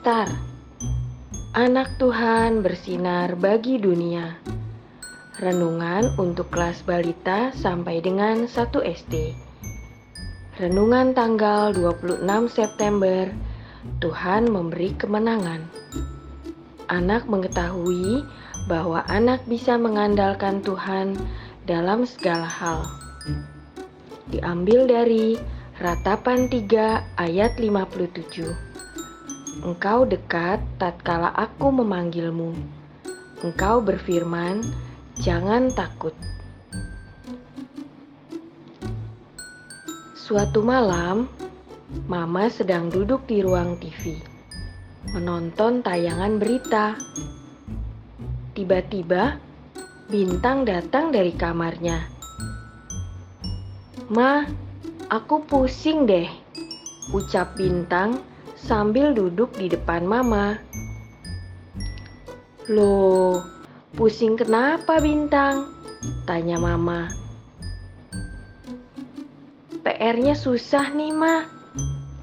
Star. Anak Tuhan bersinar bagi dunia. Renungan untuk kelas balita sampai dengan 1 SD. Renungan tanggal 26 September. Tuhan memberi kemenangan. Anak mengetahui bahwa anak bisa mengandalkan Tuhan dalam segala hal. Diambil dari Ratapan 3 ayat 57 Engkau dekat tatkala aku memanggilmu. Engkau berfirman, jangan takut. Suatu malam, Mama sedang duduk di ruang TV Menonton tayangan berita. Tiba-tiba, Bintang datang dari kamarnya. Ma, Aku pusing deh, ucap Bintang sambil duduk di depan Mama. Loh, pusing kenapa Bintang? Tanya Mama. PR-nya susah nih, Ma.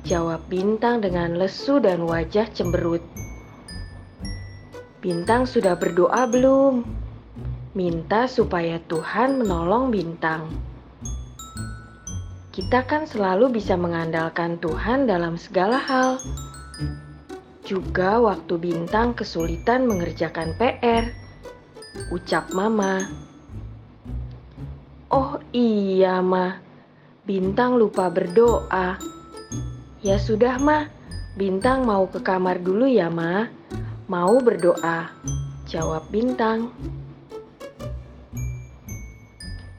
Jawab Bintang dengan lesu dan wajah cemberut. Bintang sudah berdoa belum? Minta supaya Tuhan menolong Bintang. Kita kan selalu bisa mengandalkan Tuhan dalam segala hal. Juga waktu bintang kesulitan mengerjakan PR. Ucap Mama. Oh iya, Ma. Bintang lupa berdoa. Ya sudah, Ma. Bintang mau ke kamar dulu ya, Ma. Mau berdoa. Jawab Bintang.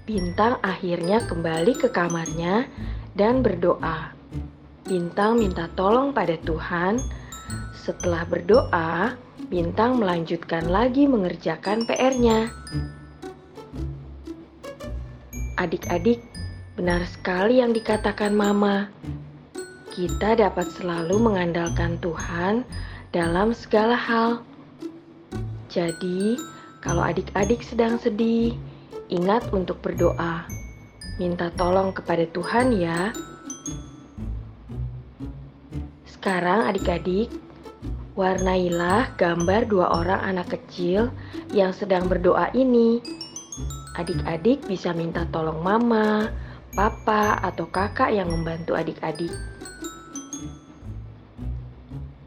Bintang akhirnya kembali ke kamarnya dan berdoa. Bintang minta tolong pada Tuhan. Setelah berdoa, Bintang melanjutkan lagi mengerjakan PR-nya. Adik-adik, benar sekali yang dikatakan Mama. Kita dapat selalu mengandalkan Tuhan dalam segala hal. Jadi, kalau adik-adik sedang sedih, Ingat untuk berdoa. Minta tolong kepada Tuhan ya. Sekarang adik-adik, warnailah gambar dua orang anak kecil yang sedang berdoa ini. Adik-adik bisa minta tolong mama, papa, atau kakak yang membantu adik-adik.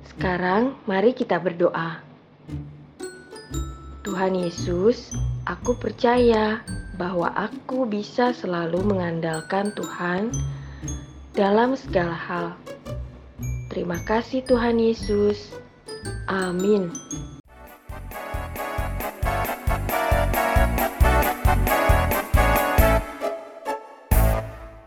Sekarang, mari kita berdoa. Tuhan Yesus, aku percaya bahwa aku bisa selalu mengandalkan Tuhan dalam segala hal. Terima kasih, Tuhan Yesus. Amin.